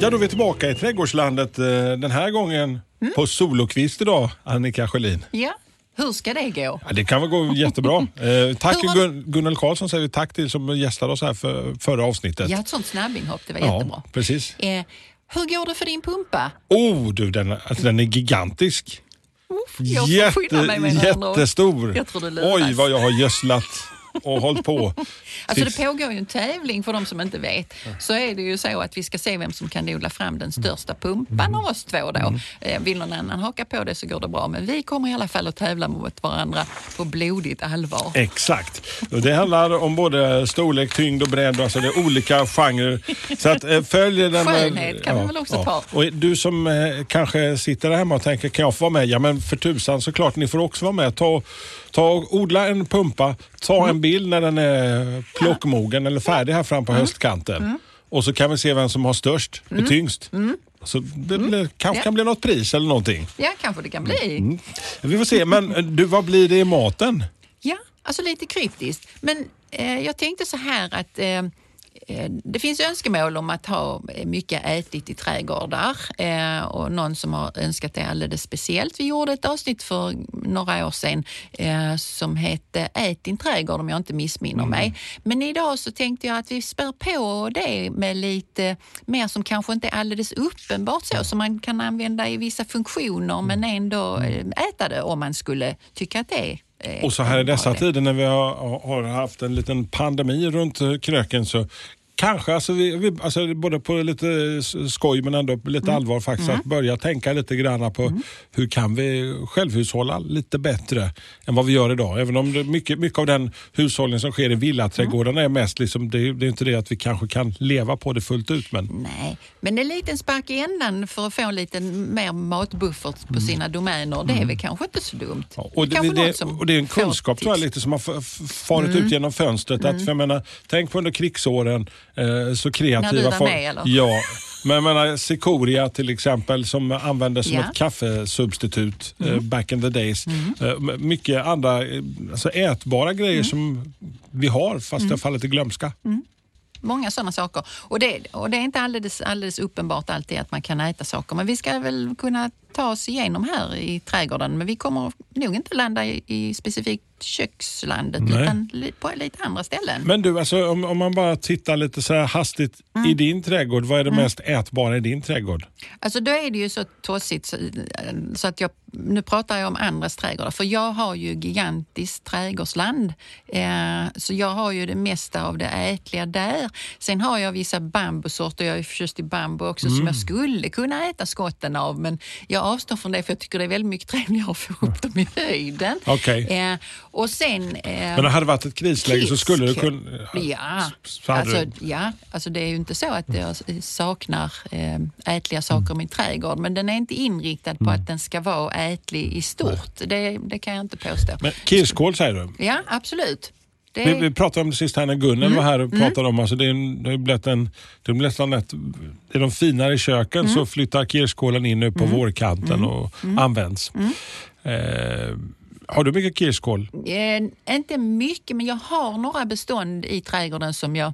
Ja, då är vi tillbaka i trädgårdslandet eh, den här gången på solokvist idag, Annika Sjölin. Ja, hur ska det gå? Ja, det kan väl gå jättebra. Eh, tack Gun- Gunnel Karlsson säger vi tack till som gästade oss här för förra avsnittet. Ja, ett sånt snabbinhopp, det var jättebra. precis. Eh, hur går det för din pumpa? Oh, du, den, alltså, den är gigantisk. Uff, jag skynda mig med jättestor. Jag tror det. Oj, vad jag har gödslat och hållit på. Alltså det pågår ju en tävling för de som inte vet. Så är det ju så att vi ska se vem som kan odla fram den största pumpan Mm. av oss två då. Eh, Vill någon annan haka på det så går det bra. Men vi kommer i alla fall att tävla mot varandra på blodigt allvar. Exakt. Det handlar om både storlek, tyngd och bredd. Alltså det är olika genrer. Så att, eh, följ den. Skönhet kan man väl också ta. Och du som eh, kanske sitter där hemma och tänker, kan jag få vara med? Ja men för tusan såklart, ni får också vara med. Ta, ta och odla en pumpa, ta Mm. en bild när den är plockmogen eller färdig här fram på Mm. höstkanten. Och så kan vi se vem som har störst och tyngst. Så det kanske Mm. Ja. kan bli något pris eller någonting. Ja, kanske det kan bli. Mm. Vi får se, men eh, du, vad blir det i maten? Ja, alltså lite kryptiskt. Men eh, jag tänkte så här att eh, det finns önskemål om att ha eh, mycket ätligt i trädgårdar eh, och någon som har önskat det alldeles speciellt. Vi gjorde ett avsnitt för några år sedan eh, som hette Ät din trädgård om jag inte missminner mig. Men idag så tänkte jag att vi spär på det med lite mer som kanske inte är alldeles uppenbart så, som man kan använda i vissa funktioner men ändå eh, äta det om man skulle tycka att det eh, Och så här i dessa tider när vi har, har haft en liten pandemi runt eh, kröken så kanske, alltså vi, vi, alltså både på lite skoj men ändå lite Mm. allvar faktiskt, att börja tänka lite grann på hur kan vi självhushålla lite bättre än vad vi gör idag. Även om det, mycket, mycket av den hushållning som sker i villaträdgårdarna är mest, liksom, det, är- det är inte det att vi kanske kan leva på det fullt ut. Men Nej, men en liten spark i ändan för att få en liten mer matbuffert på sina domäner, det är väl kanske inte så dumt. Mm. Ja, och, det, det, som och det är en kunskap tror jag, lite som har farit ut genom fönstret. Att, för jag menar, tänk på under krigsåren, eh, så kreativa folk- med, eller? Ja, men jag menar Cicoria till exempel som användes som Ja. ett kaffesubstitut eh, Mm. back in the days. Eh, m- mycket andra eh, alltså ätbara grejer Mm. som vi har fast det har fallit i glömska. Många sådana saker. Och det, och det är inte alldeles, alldeles uppenbart alltid att man kan äta saker. Men vi ska väl kunna ta oss igenom här i trädgården. Men vi kommer nog inte landa i, i specifikt kökslandet utan på lite andra ställen. Men du, alltså, om, om man bara tittar lite så hastigt Mm. i din trädgård, vad är det mest ätbara i din trädgård? Alltså då är det ju så tossigt så, så att jag, nu pratar jag om andras trädgårdar, för jag har ju gigantiskt trädgårdsland. Eh, så jag har ju det mesta av det ätliga där. Sen har jag vissa bambusorter, jag är förtjust i bambu också, som jag skulle kunna äta skotten av, men jag avstår från det för jag tycker det är väldigt mycket trevligare att få upp dem i höjden. Okej. Eh, och sen... Eh, Men det hade varit ett krisläge så skulle du kunna... Ja, alltså, ja, alltså det är ju inte så att jag saknar eh, ätliga saker i min trädgård, men den är inte inriktad på Mm. att den ska vara ätlig i stort. Det, det kan jag inte påstå. Men kirskål säger du? Ja, absolut. Det Vi, är, vi pratade om det sist här när Gunnel Mm. var här och pratade om alltså det, är det har blivit en, det är nästan ett, i de finare köken Mm. så flyttar kirskålen in nu på vårkanten och Mm. används. Eh, har du mycket kirskål? eh, inte mycket, men jag har några bestånd i trädgården som jag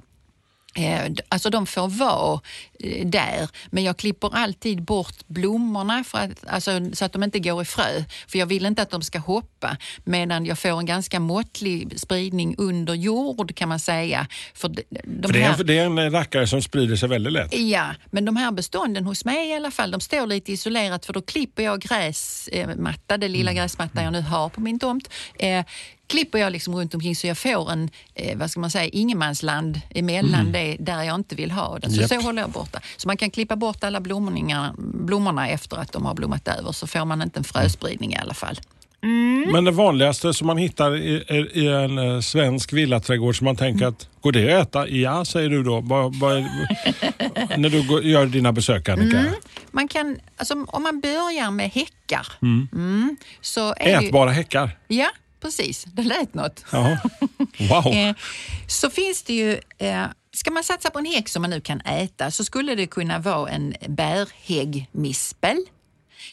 Alltså de får vara eh, där, men jag klipper alltid bort blommorna för att, alltså, så att de inte går i frö. För jag vill inte att de ska hoppa, medan jag får en ganska måttlig spridning under jord kan man säga. För de, de För det, är här, en, det är en rackare som sprider sig väldigt lätt. Ja, men de här bestånden hos mig i alla fall, de står lite isolerat för då klipper jag gräsmatta, det lilla gräsmatta jag nu har på min tomt. Klipper jag liksom runt omkring så jag får en, eh, vad ska man säga, ingenmansland emellan det där jag inte vill ha den. Så, Japp. så håller jag borta. Så man kan klippa bort alla blommorna, blommorna efter att de har blommat över så får man inte en fröspridning i alla fall. Men det vanligaste som man hittar i, i, i en eh, svensk villaträdgård som man tänker att, går det att äta? Ja, säger du då. Vad- vad- när du går, gör dina besök Annika. Man kan, alltså, om man börjar med häckar mm, så är det ju, Ätbara häckar. Ja, precis. Det lät något. Ja. Wow. Eh, så finns det ju, eh, ska man satsa på en häck som man nu kan äta så skulle det kunna vara en bärhäggmispel.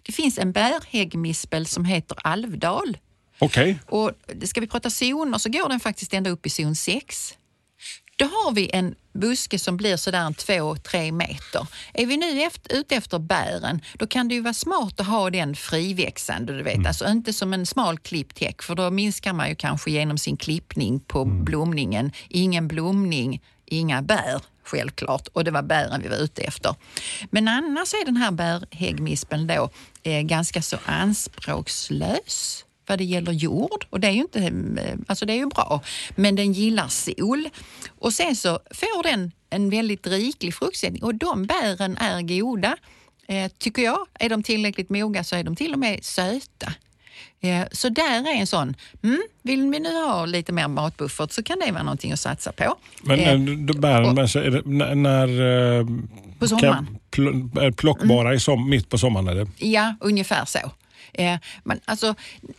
Det finns en bärhäggmispel som heter Alvdal. Okej. Och ska vi prata zoner så går den faktiskt ända upp i zon 6. Då har vi en buske som blir sådär en två, tre meter. Är vi nu efter, ute efter bären, då kan det ju vara smart att ha den friväxande. Du vet. Alltså inte som en smal klippt häck, för då minskar man ju kanske genom sin klippning på blomningen. Ingen blomning, inga bär självklart och det var bären vi var ute efter. Men annars är den här bärhäggmispeln då eh, ganska så anspråkslös vad det gäller jord och det är ju inte, eh, alltså det är ju bra, men den gillar sol. Och sen så får den en väldigt riklig fruktsättning och de bären är goda. Eh, tycker jag. Är de tillräckligt mogna så är de till och med söta. Eh, så där är en sån, mm, vill vi nu ha lite mer matbuffert så kan det vara någonting att satsa på. Men Eh, bären, är det, när, när På sommaren. pl- plockbara i som, mitt på sommaren? Det? Ja, ungefär så. Eh, men alltså, En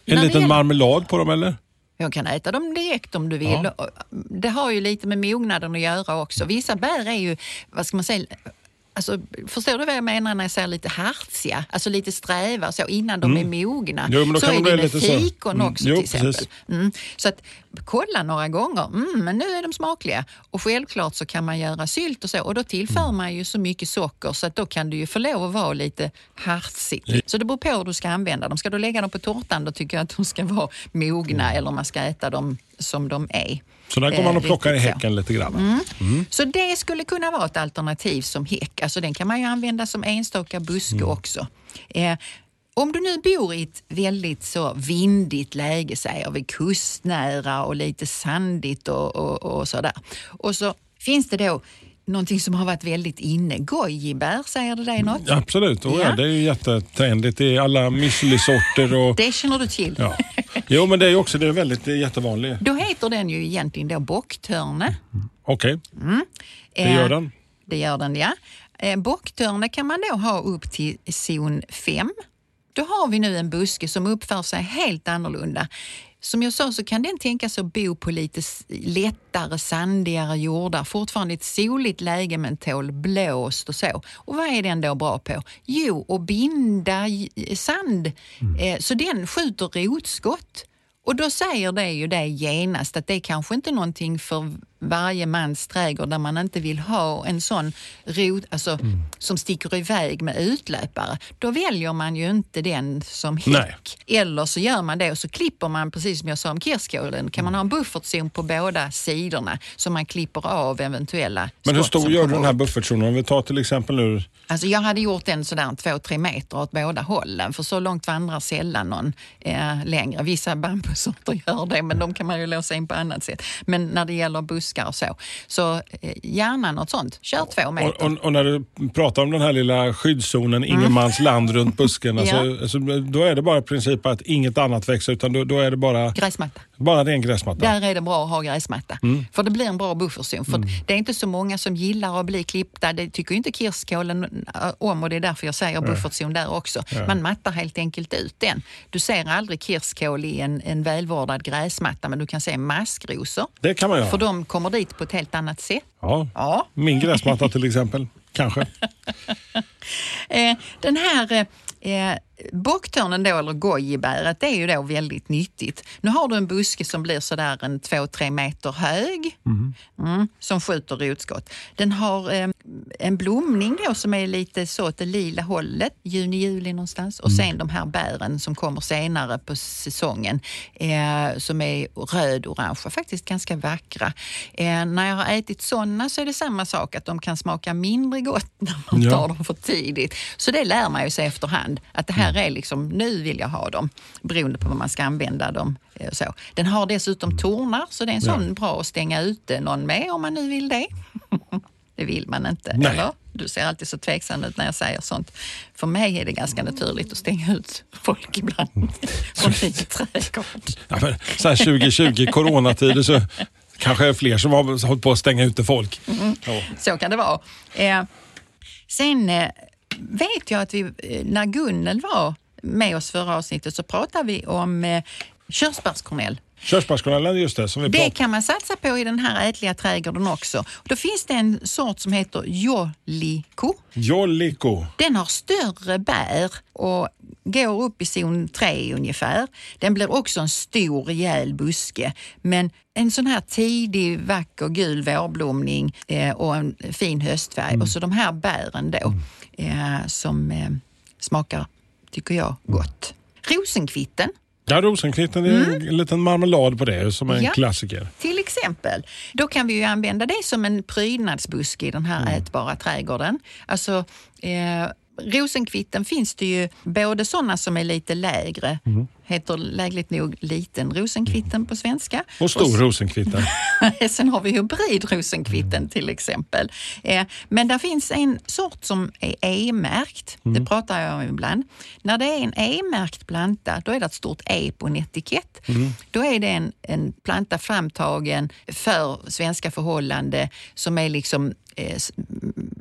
liten gäller- marmelad på dem eller? Jag kan äta dem direkt om du vill. Ja. Och Det har ju lite med mognaden att göra också. Vissa bär är ju, vad ska man säga, Alltså, förstår du vad jag menar när jag säger lite hartsiga? Alltså lite sträva så innan de är mogna. Mm. Jo, så är de det med lite så. fikon Mm. också Jo, till exempel. Mm. Så att kolla några gånger, mm, men nu är de smakliga. Och självklart så kan man göra sylt och så och då tillför Mm. man ju så mycket socker så att då kan det ju få lov att vara lite hartsigt. Så det beror på hur du ska använda dem. Ska du lägga dem på tårtan då tycker jag att de ska vara mogna eller man ska äta dem som de är. Så där går man och Eh, plockar i så. häcken lite grann. Så det skulle kunna vara ett alternativ som häck. Alltså den kan man ju använda som enstaka buske också. Eh, om du nu bor i ett väldigt så vindigt läge, säger vi, kustnära och lite sandigt och, och, och sådär. Och så finns det då någonting som har varit väldigt inne. Gojibär, säger det dig något? Absolut, oh, ja. Ja. det är ju jättetrendigt. Det är alla müslisorter och... Det känner du till. Ja. Jo, men det är också det är väldigt det är jättevanligt. Då heter den ju egentligen då bocktörne. Okej, det Eh, gör den. Det gör den, ja. Eh, Bocktörne kan man då ha upp till zon 5. Då har vi nu en buske som uppför sig helt annorlunda. Som jag sa så kan den tänkas att bo på lite lättare, sandigare jordar. Fortfarande ett soligt läge men tål blåst och så. Och vad är den då bra på? Jo, att binda sand. Eh, så den skjuter rotskott. Och då säger det ju det genast att det är kanske inte någonting för varje mans trädgård där man inte vill ha en sån rot alltså, som sticker iväg med utlöpare. Då väljer man ju inte den som häck. Nej. Eller så gör man det och så klipper man, precis som jag sa om kirskålen, kan man ha en buffertzon på båda sidorna så man klipper av eventuella Men hur stor gör du den här buffertzonen? Om vi tar till exempel nu... Alltså jag hade gjort den sådär två, tre meter åt båda hållen för så långt vandrar sällan någon eh, längre. Vissa bambusorter gör det men de kan man ju låsa in på annat sätt. Men när det gäller buskar och så, så eh, gärna något sånt. Kör två meter. Och, och, och när du pratar om den här lilla skyddszonen, ingenmans land runt busken. Alltså, Mm. Ja. alltså, då är det bara i princip att inget annat växer utan då, då är det bara, Gräsmatta. Bara ren gräsmatta. Där är det bra att ha gräsmatta. Mm. För det blir en bra buffertzon. För det är inte så många som gillar att bli klippta. Det tycker inte kirskålen äh, om och det är därför jag säger buffertzon där också. Man mattar helt enkelt ut den. Du ser aldrig kirskål i en, en välvårdad gräsmatta men du kan se maskrosor. Det kan man göra. För de kommer dit på ett helt annat sätt. Ja. Ja. Min gräsmatta till exempel. Kanske. Eh, den här eh, eh, bocktörnen då, eller gojibäret, det är ju då väldigt nyttigt. Nu har du en buske som blir sådär en två, tre meter hög, mm, som skjuter rotskott. Den har eh, en blomning då som är lite så åt det lila hållet, juni, juli någonstans. Och sen de här bären som kommer senare på säsongen eh, som är röd-orangea, faktiskt ganska vackra. Eh, när jag har ätit sådana så är det samma sak, att de kan smaka mindre gott när man Ja. tar dem för tidigt. Så det lär man ju sig efterhand, att det här Mm. är liksom, nu vill jag ha dem, beroende på vad man ska använda dem. eh, Så. Den har dessutom tornar, så det är en sån bra att stänga ute någon med om man nu vill det. Det vill man inte, Nej. eller? Du ser alltid så tveksam ut när jag säger sånt. För mig är det ganska naturligt att stänga ut folk ibland från min trädgård. Ja, men, så här 2020, coronatider, så kanske är det fler som har hållit på att stänga ute folk. Ja. Så kan det vara. Eh, sen eh, vet jag att vi, eh, när Gunnel var med oss förra avsnittet så pratade vi om eh, körsbärskornell. Körsbärskornellen, just det, som vi Det kan man satsa på i den här ätliga trädgården också. Då finns det en sort som heter Jolliko. Jolliko. Den har större bär och går upp i zon 3 ungefär. Den blir också en stor rejäl buske. Men en sån här tidig vacker gul vårblomning eh, och en fin höstfärg. Och så de här bären då eh, som eh, smakar, tycker jag, gott. Rosenkvitten Ja, rosenkvitten är en liten marmelad på det som är en Ja. klassiker. Till exempel. Då kan vi ju använda det som en prydnadsbuske i den här ätbara trädgården. Alltså, eh, rosenkvitten finns det ju både sådana som är lite lägre, heter lägligt nog liten rosenkvitten på svenska. Och stor rosenkvitten. Sen har vi hybridrosenkvitten till exempel. Eh, men där finns en sort som är E-märkt. Det pratar jag om ibland. När det är en E-märkt planta, då är det ett stort E på en etikett. Då är det en, en planta framtagen för svenska förhållanden som är liksom eh,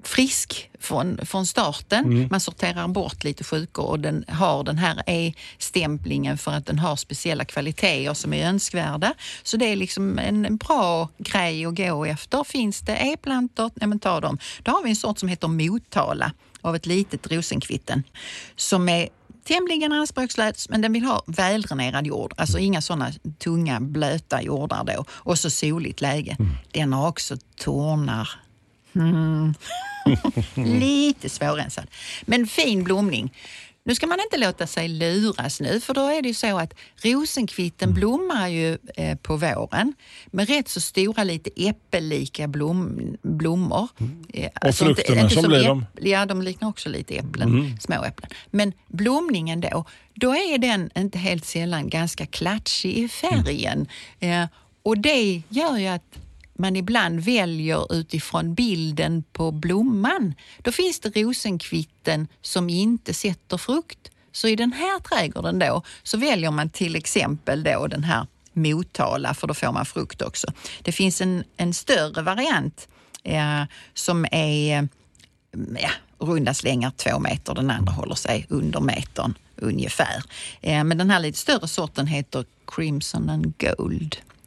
frisk från, från starten. Man sorterar bort lite sjukor och den har den här E-stämplingen för att den har speciella kvaliteter som är önskvärda. Så det är liksom en bra grej att gå efter. Finns det E-plantor, nej men ta dem. Då har vi en sort som heter Motala av ett litet rosenkvitten som är tämligen anspråkslös men den vill ha väldränerad jord. Alltså inga sådana tunga blöta jordar då. Och så soligt läge. Den har också tornar. Mm. Lite svårrensad. Men fin blomning. Nu ska man inte låta sig luras nu för då är det ju så att rosenkvitten blommar ju eh, på våren med rätt så stora lite äppellika blom, blommor. Eh, Och frukterna, som som blir de? Ja, de liknar också lite äpplen, små äpplen. Men blomningen då, då är den inte helt sällan ganska klatschig i färgen. Eh, och det gör ju att man ibland väljer utifrån bilden på blomman. Då finns det rosenkvitten som inte sätter frukt. Så i den här trädgården då så väljer man till exempel då den här Motala för då får man frukt också. Det finns en, en större variant eh, som är eh, ja, runda slängar två meter, den andra håller sig under metern ungefär. Eh, men den här lite större sorten heter Crimson and Gold.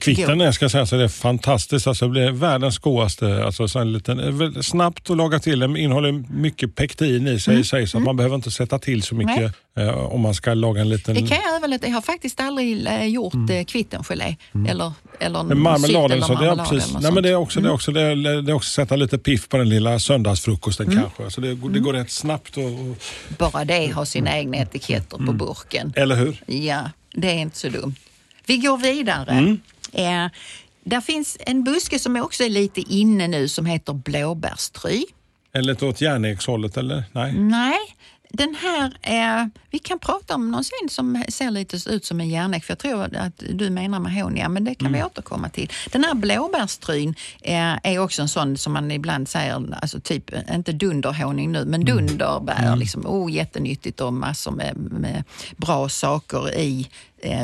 Kvitten är, ska säga, så det är fantastiskt. Alltså, det blir världens godaste. Alltså, så en liten, eh, snabbt att laga till. Den innehåller mycket pektin i sig, sägs att man behöver inte sätta till så mycket eh, om man ska laga en liten... Det kan jag öva lite. Jag har faktiskt aldrig eh, gjort mm. kvittengelé eller, eller Men marmeladen, så eller det är, precis, eller nej, men det är också, det är också det är, det är också sätta lite piff på den lilla söndagsfrukosten kanske. Alltså det, det går rätt snabbt. Och, och, Bara det har sina egna etiketter på burken. eller hur? Ja, det är inte så dumt. Vi går vidare. Mm. Eh, där finns en buske som också är lite inne nu som heter blåbärstry. Eller åt järnekshållet eller? Nej. Nej, den här, eh, vi kan prata om någon sen som ser lite ut som en järnek, för jag tror att du menar mahonia, men det kan vi återkomma till. Den här blåbärstryn eh, är också en sån som man ibland säger, alltså typ, inte dunderhonung nu, men dunderbär. Liksom, oh, jättenyttigt och massor med, med bra saker i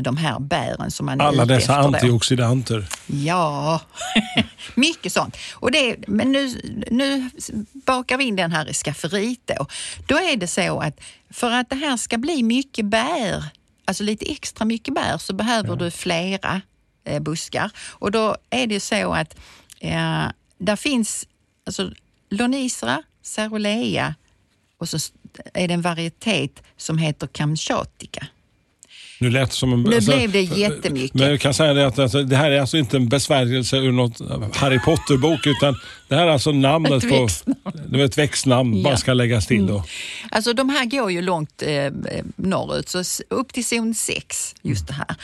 de här bären som man är Alla ute dessa efter antioxidanter. Ja, mycket sånt. Och det, men nu, nu bakar vi in den här i skafferiet då. Då är det så att för att det här ska bli mycket bär, alltså lite extra mycket bär, så behöver du flera eh, buskar. Och då är det så att eh, där finns alltså Lonisra, Cerulea och så är det en varietet som heter Kamchatika. Nu lät som en... Nu alltså, blev det jättemycket. Men jag kan säga det att alltså, det här är alltså inte en besvärjelse ur något Harry Potter-bok utan det här är alltså namnet Ett på... Det var ett växtnamn, bara Ja. ska läggas till då. Alltså de här går ju långt eh, norrut, så upp till zon 6, just det här.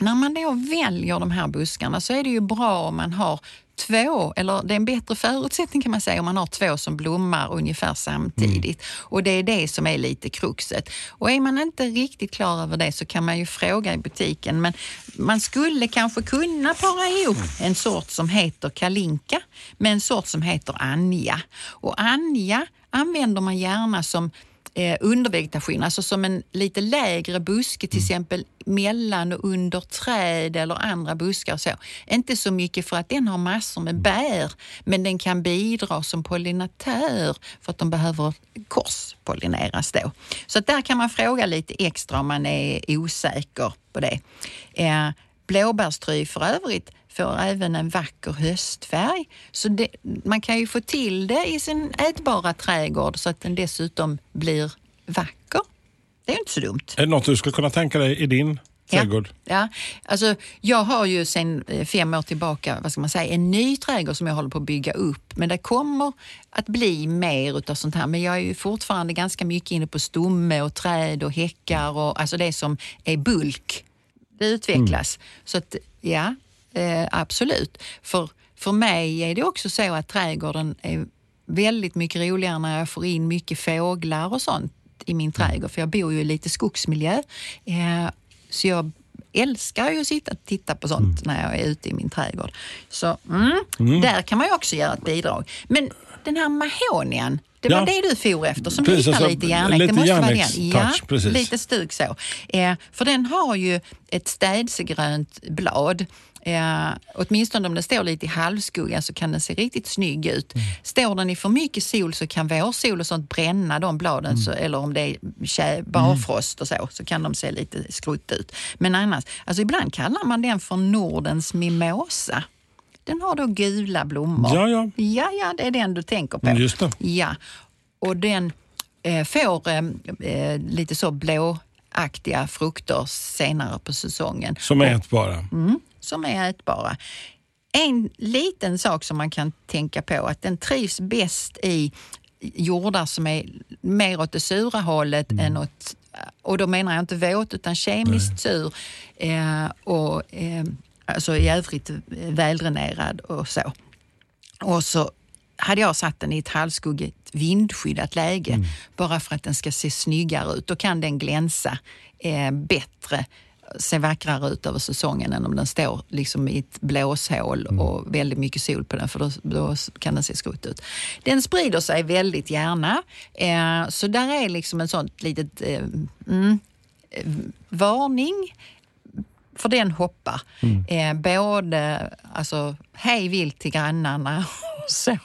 När man då väljer de här buskarna så är det ju bra om man har två, eller det är en bättre förutsättning kan man säga om man har två som blommar ungefär samtidigt. Och det är det som är lite kruxet. Och är man inte riktigt klar över det så kan man ju fråga i butiken. Men man skulle kanske kunna para ihop en sort som heter kalinka med en sort som heter anja. Och anja använder man gärna som eh, undervegetation, alltså som en lite lägre buske, till exempel mellan och under träd eller andra buskar. och Så. Inte så mycket för att den har massor med bär, men den kan bidra som pollinatör för att de behöver korspollineras då. Så där kan man fråga lite extra om man är osäker på det. Eh, blåbärstry för övrigt får även en vacker höstfärg. Så det, man kan ju få till det i sin ätbara trädgård så att den dessutom blir vacker. Det är inte så dumt. Är det något du skulle kunna tänka dig i din trädgård? Ja, ja. Alltså, jag har ju sedan eh, fem år tillbaka vad ska man säga, en ny trädgård som jag håller på att bygga upp. Men det kommer att bli mer utav sånt här. Men jag är ju fortfarande ganska mycket inne på stomme och träd och häckar och alltså det som är bulk. Det utvecklas. Så att ja, eh, absolut. För, för mig är det också så att trädgården är väldigt mycket roligare när jag får in mycket fåglar och sånt i min trädgård. För jag bor ju i lite skogsmiljö. Eh, så jag älskar ju att sitta och titta på sånt när jag är ute i min trädgård. Så mm, där kan man ju också göra ett bidrag. Men den här mahonian, det var Ja. det du for efter som Precis, liknar alltså, lite järnäck. lite det måste vara den. järnäckstouch, precis. lite stug så. Eh, för den har ju ett städsegrönt blad. Eh, åtminstone om den står lite i halvskugga så kan den se riktigt snygg ut. Mm. Står den i för mycket sol så kan vårsol och sånt bränna de bladen. Så, eller om det är barfrost och så, så kan de se lite skrutt ut. Men annars, alltså ibland kallar man den för Nordens mimosa. Den har då gula blommor. Ja, ja. Ja, ja, det är den du tänker på. Mm, just det. Ja, och den eh, får eh, eh, lite så blåaktiga frukter senare på säsongen. Som är ätbara. Mm, som är ätbara. En liten sak som man kan tänka på att den trivs bäst i jordar som är mer åt det sura hållet än åt, och då menar jag inte våt utan kemiskt sur eh, och eh, alltså i övrigt väldränerad och så. Och så hade jag satt den i ett halvskuggigt vindskyddat läge bara för att den ska se snyggare ut. Då kan den glänsa eh, bättre, se vackrare ut över säsongen än om den står liksom i ett blåshål och väldigt mycket sol på den för då, då kan den se skrutt ut. Den sprider sig väldigt gärna eh, så där är liksom en sånt litet eh, mm, eh, varning för den hoppar. Eh, både alltså, hej vilt till grannarna och så.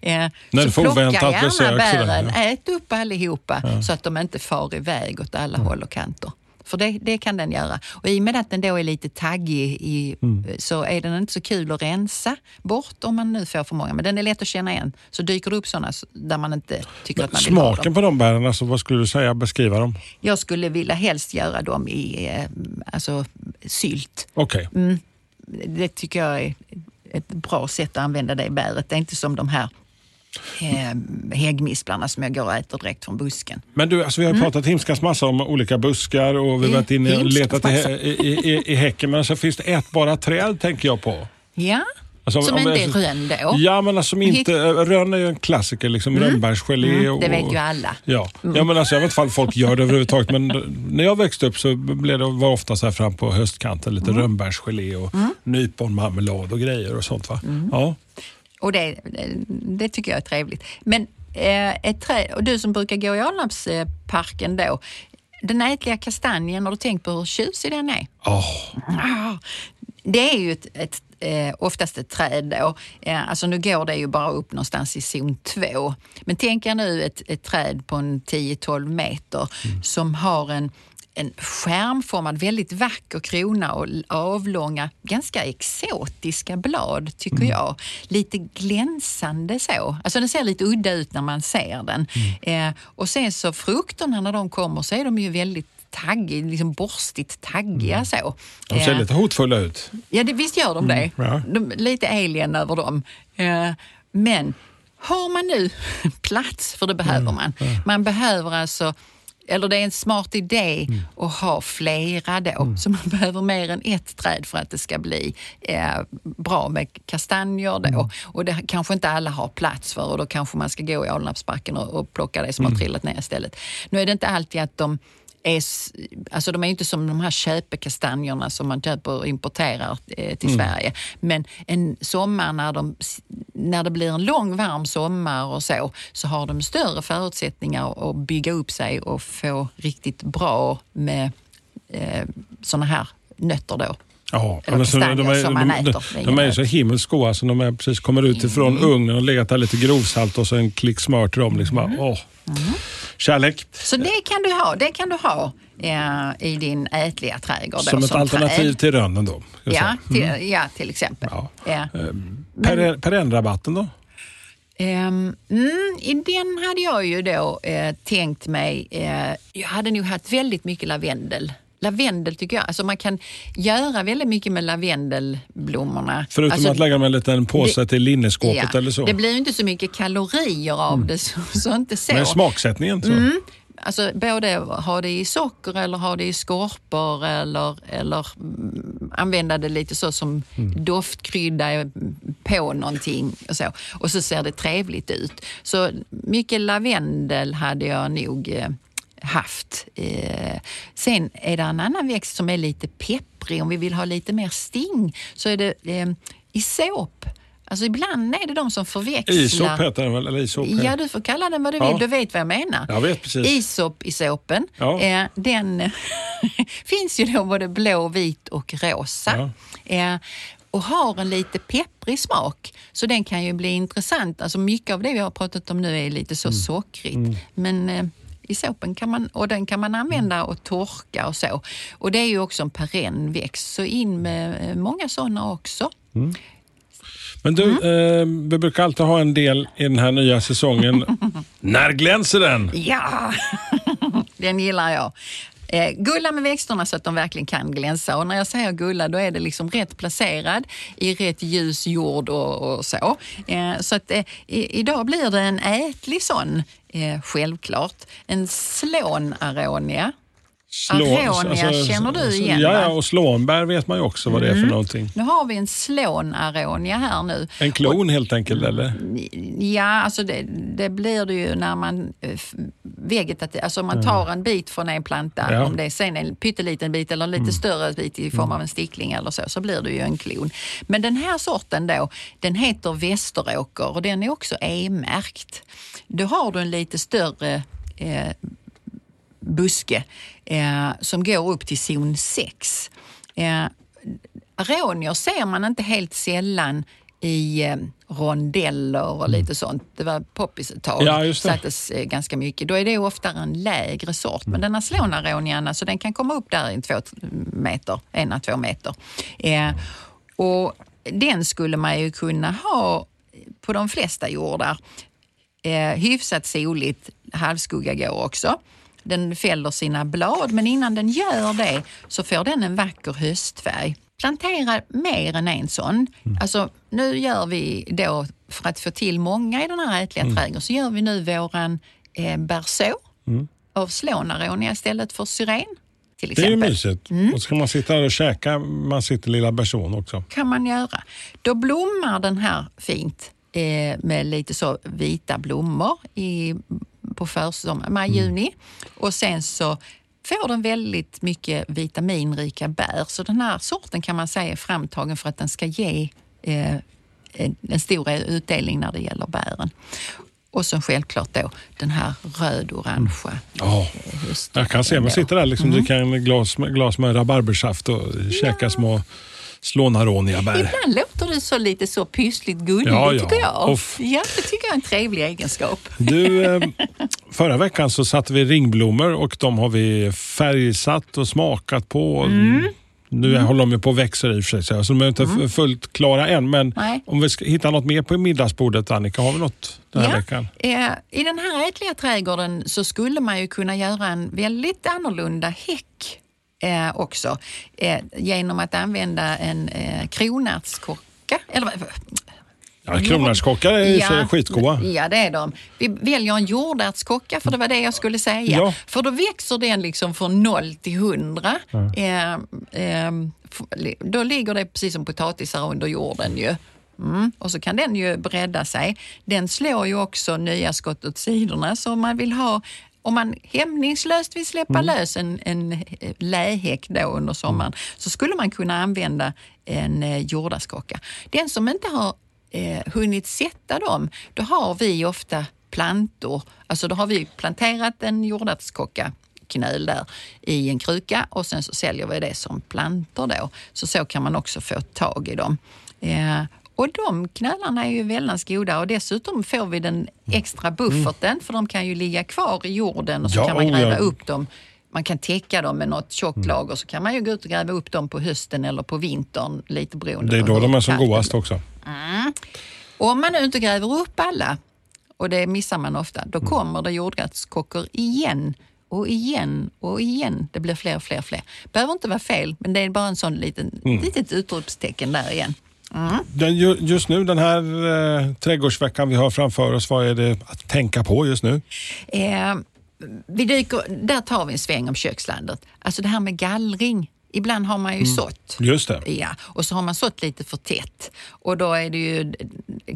Eh, så plocka gärna besök bären, ja. ät upp allihopa så att de inte far iväg åt alla håll och kanter. För det, det kan den göra. Och i och med att den då är lite taggig i, så är den inte så kul att rensa bort om man nu får för många. Men den är lätt att känna igen. Så dyker det upp sådana där man inte tycker att man vill ha dem. Smaken på de bären, alltså, vad skulle du säga? Beskriva dem. Jag skulle vilja helst göra dem i eh, alltså, sylt. Okej. Mm. Det tycker jag är ett bra sätt att använda det bäret. Det är inte som de här eh, häggmisplarna som jag går och äter direkt från busken. Men du, alltså, vi har Mm. pratat himskans massa om olika buskar och vi har varit inne och Himskans letat i, i, i, i häcken. Men så finns det ätbara träd tänker jag på. Ja, Alltså, som om- inte är alltså- rönn då. Ja, men alltså, som inte, rönn är ju en klassiker, liksom rönnbärsgelé. Mm, det vet ju alla. Ja, ja men alltså, jag vet inte om folk gör det överhuvudtaget, men när jag växte upp så blev det var ofta så här fram på höstkanten lite Mm. rönnbärsgelé och nyponmarmelad och grejer och sånt. Va? Mm. Ja. Och det, det tycker jag är trevligt. Men eh, ett träd, och du som brukar gå i Alnarpsparken då, den ätliga kastanjen, har du tänkt på hur tjusig den är? Ah, Det är ju ett, ett, eh, oftast ett träd då. Eh, alltså nu går det ju bara upp någonstans i zon 2. Men tänk er nu ett, ett träd på en 10-12 meter som har en en skärmformad, väldigt vacker krona och avlånga, ganska exotiska blad tycker jag. Lite glänsande så. Alltså den ser lite udda ut när man ser den. Eh, och sen så frukterna när de kommer så är de ju väldigt taggiga, liksom borstigt taggiga så. de ser Eh, lite hotfulla ut. Ja, det, visst gör de det. ja. De, lite alien över dem. Eh, men har man nu plats, för det behöver man. Man behöver alltså eller det är en smart idé att ha flera då. Så man behöver mer än ett träd för att det ska bli eh, bra med kastanjer då. Och det kanske inte alla har plats för och då kanske man ska gå i Alnarpsbacken och, och plocka det som har trillat ner istället. Nu är det inte alltid att de är, alltså de är inte som de här köpekastanjerna som man köper och importerar eh, till Sverige. Men en sommar när, de, när det blir en lång varm sommar och så, så har de större förutsättningar att bygga upp sig och få riktigt bra med eh, såna här nötter då. Ja, Eller men så kastanjer de, är, som man de, äter. de, är de är så himmelskt goda. Alltså de är precis kommer ut ifrån Mm. ugnen och legat där lite grovsalt och så en klick smör till dem. Liksom Mm. åh. Kärlek. Så det kan du ha, det kan du ha eh, i din ätliga trädgård. då, Som ett alternativ träd. till rönnen då. Ja, till, ja, till exempel. Ja. Ja. Per, perennrabatten då? Ehm, mm, I den hade jag ju då eh, tänkt mig, eh, jag hade nog haft väldigt mycket lavendel. Lavendel tycker jag, alltså man kan göra väldigt mycket med lavendelblommorna. Förutom alltså, att lägga dem i en liten påse det- till linneskåpet ja, eller så. Det blir inte så mycket kalorier av det, så, så inte så. Men smaksättningen så. Mm. Alltså både ha det i socker eller ha det i skorpor eller, eller mm, använda det lite så som doftkrydda på någonting och så. Och så ser det trevligt ut. Så mycket lavendel hade jag nog eh, haft. Eh, sen är det en annan växt som är lite pepprig. Om vi vill ha lite mer sting så är det eh, isop. Alltså ibland är det de som förväxlar. Isop heter den väl? Eller isop? Ja, du får kalla den vad du Ja. vill. Du vet vad jag menar. Jag vet precis. Isop i såpen. Ja. Eh, den finns ju då både blå, vit och rosa. Eh, och har en lite pepprig smak. Så den kan ju bli intressant. Alltså mycket av det vi har pratat om nu är lite så Mm. sockrigt. Men eh, i såpen kan man, och den kan man använda och torka och så. Och det är ju också en perennväxt. Så in med eh, många sådana också. Men du, eh, vi brukar alltid ha en del i den här nya säsongen. När glänser den? Ja, den gillar jag. Eh, gulla med växterna så att de verkligen kan glänsa. Och när jag säger gulla då är det liksom rätt placerad i rätt ljus jord och, och så. Eh, så att eh, i, idag blir det en ätlig sån, eh, självklart. En slånaronia. Aronia känner du igen, Ja, ja, och slånbär vet man ju också vad det är för någonting. Nu har vi en slånaronia här nu. En klon helt enkelt, eller? Ja, alltså det, det blir det ju när man eh, f- vegetat, alltså man tar en bit från en planta, Ja. om det är sen en pytteliten bit eller en lite större bit i form av en stickling eller så, så blir det ju en klon. Men den här sorten då, den heter Västeråker och den är också E-märkt. Då har du en lite större eh, buske eh, som går upp till zon 6. Eh, aronier ser man inte helt sällan i eh, rondeller och lite sånt. Det var poppis ett tag. Ja. Sattes eh, ganska mycket. Då är det ofta en lägre sort. Men den här slånaronian, alltså den kan komma upp där i två meter, en à två meter. Eh, och den skulle man ju kunna ha på de flesta jordar. Eh, hyfsat soligt, halvskugga går också. Den fäller sina blad, men innan den gör det så får den en vacker höstfärg. Plantera mer än en sån. Alltså, nu gör vi då, för att få till många i den här ätliga trädgården, så gör vi nu våran eh, berså av slånaronia istället för syren. Till Det är ju exempel. mysigt. Mm. Och så kan man sitta där och käka man sitter lilla person också. kan man göra. Då blommar den här fint eh, med lite så vita blommor i, på försommar, maj, juni. Och sen så får den väldigt mycket vitaminrika bär. Så den här sorten kan man säga är framtagen för att den ska ge eh, en, stor utdelning när det gäller bären. Och så självklart då den här röd-orangea Ja, hösten. jag kan se mig sitta där liksom, Mm. dricka en glas, glas med rabarbersaft och käka små slånaroniabär. Ibland låter du så lite så pyssligt gullig, Ja, ja. tycker jag. Off. Ja, det tycker jag är en trevlig egenskap. Du, eh, förra veckan så satte vi ringblommor och de har vi färgsatt och smakat på. Mm. Nu håller de ju på och växer i och för sig, så de är inte f- fullt klara än. Men Nej. om vi ska hitta något mer på middagsbordet, Annika, har vi något den här Ja, veckan? eh, I den här ätliga trädgården så skulle man ju kunna göra en väldigt annorlunda häck eh, också eh, genom att använda en eh, kronärtskocka. Eller, vad- Ja, kronärtskockar är så skitgoda. Ja, det är de. Vi väljer en jordärtskocka, för det var det jag skulle säga. Ja. För då växer den liksom från 0 till 100. Eh, eh, f- då ligger det precis som potatisar under jorden ju. Mm. Och så kan den ju bredda sig. Den slår ju också nya skott åt sidorna, så om man vill ha om man hämningslöst vill släppa lös en, en eh, lähäck då under sommaren så skulle man kunna använda en eh, jordärtskocka. Den som inte har eh, hunnit sätta dem, då har vi ofta plantor. Alltså då har vi planterat en jordärtskocka knöl där i en kruka och sen så säljer vi det som plantor då. Så så kan man också få tag i dem. Eh, och de knölarna är ju väldigt goda och dessutom får vi den extra bufferten för de kan ju ligga kvar i jorden och så Ja, kan man gräva ja. upp dem. Man kan täcka dem med något tjockt lager så kan man ju gå ut och gräva upp dem på hösten eller på vintern lite beroende Det är då de är som godast också. Och om man nu inte gräver upp alla, och det missar man ofta, då Mm. kommer det jordärtskockor igen och igen och igen. Det blir fler och fler och fler. Behöver inte vara fel, men det är bara en sån liten, Mm. litet utropstecken där igen. Den, ju- just nu, den här eh, trädgårdsveckan vi har framför oss, vad är det att tänka på just nu? Eh, vi dyker, där tar vi en sväng om kökslandet. Alltså det här med gallring. Ibland har man ju sått. Just det. Ja, och så har man sått lite för tätt. Och då är det ju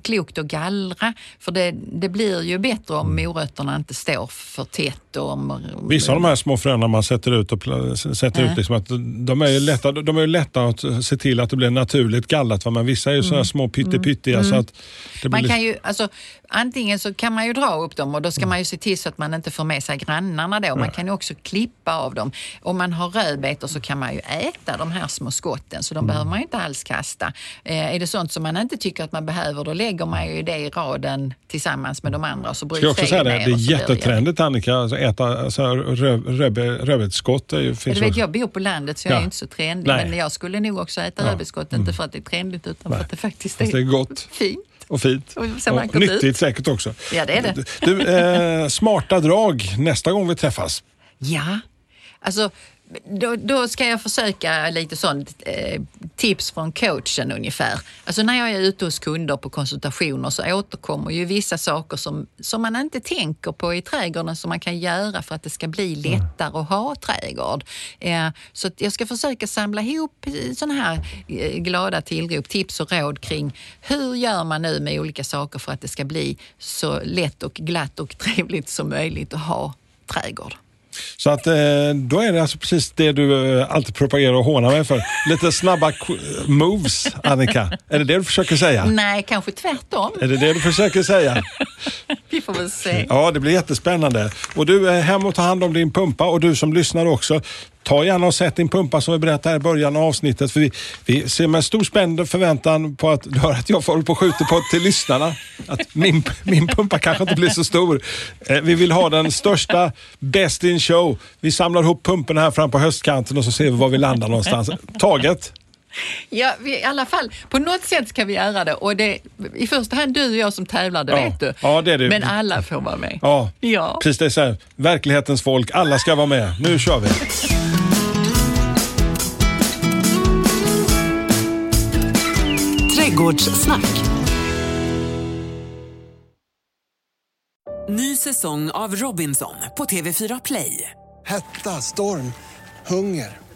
klokt att gallra. För det, det blir ju bättre om morötterna inte står för tätt. Och Vissa av de här små fröna man sätter ut, och sätter Ja. ut liksom att de är ju lätta, de är lätta att se till att det blir naturligt gallrat. Men vissa är ju så här små pyttepyttiga så att det Mm. Man kan ju, alltså, antingen så kan man ju dra upp dem och då ska man ju se till så att man inte får med sig grannarna då. Man kan ju också klippa av dem. Om man har rödbetor så kan man ju äta de här små skotten så de behöver man ju inte alls kasta. Eh, är det sånt som man inte tycker att man behöver då lägger man ju det i raden tillsammans med de andra och så Ska jag bryts också säga det, det är jättetrendigt Annika, alltså äta så här röv, röv, rödbetsskott. finns vet, jag bor på landet så jag Ja. är inte så trendig. Nej. Men jag skulle nog också äta Ja. rödbetskott, inte för att det är trendigt utan för att det faktiskt är, det är gott fint. och fint. Och Och nyttigt ut. säkert också. Ja, det är det. Du, eh, smarta drag nästa gång vi träffas. Ja, alltså då, då ska jag försöka lite sånt eh, tips från coachen ungefär. Alltså när jag är ute hos kunder på konsultationer så återkommer ju vissa saker som, som man inte tänker på i trädgården som man kan göra för att det ska bli lättare att ha trädgård. Eh, så jag ska försöka samla ihop sådana här eh, glada tillrop, tips och råd kring hur gör man nu med olika saker för att det ska bli så lätt och glatt och trevligt som möjligt att ha trädgård. Så att eh, då är det alltså precis det du eh, alltid propagerar och hånar mig för. Lite snabba moves, Annika. Är det det du försöker säga? Nej, kanske tvärtom. Är det det du försöker säga? Vi får väl se. Ja, det blir jättespännande. Och du är hem och tar hand om din pumpa och du som lyssnar också. Ta gärna och sätt din pumpa som vi berättade här i början av avsnittet. För vi, vi ser med stor spänd förväntan på att höra att jag får på och skjuter på till lyssnarna. Att min, min pumpa kanske inte blir så stor. Eh, vi vill ha den största Best in show. Vi samlar ihop pumporna här fram på höstkanten och så ser vi var vi landar någonstans. Taget? Ja, vi, I alla fall, på något sätt ska vi göra det. Och det i första hand du och jag som tävlar, det Ja. vet du. Ja, det är det. Men alla får vara med. Ja, Ja. precis det är så här. Verklighetens folk, alla ska vara med. Nu kör vi. Trädgårdssnack. Ny säsong av Robinson på TV4 Play. Hetta, storm, hunger.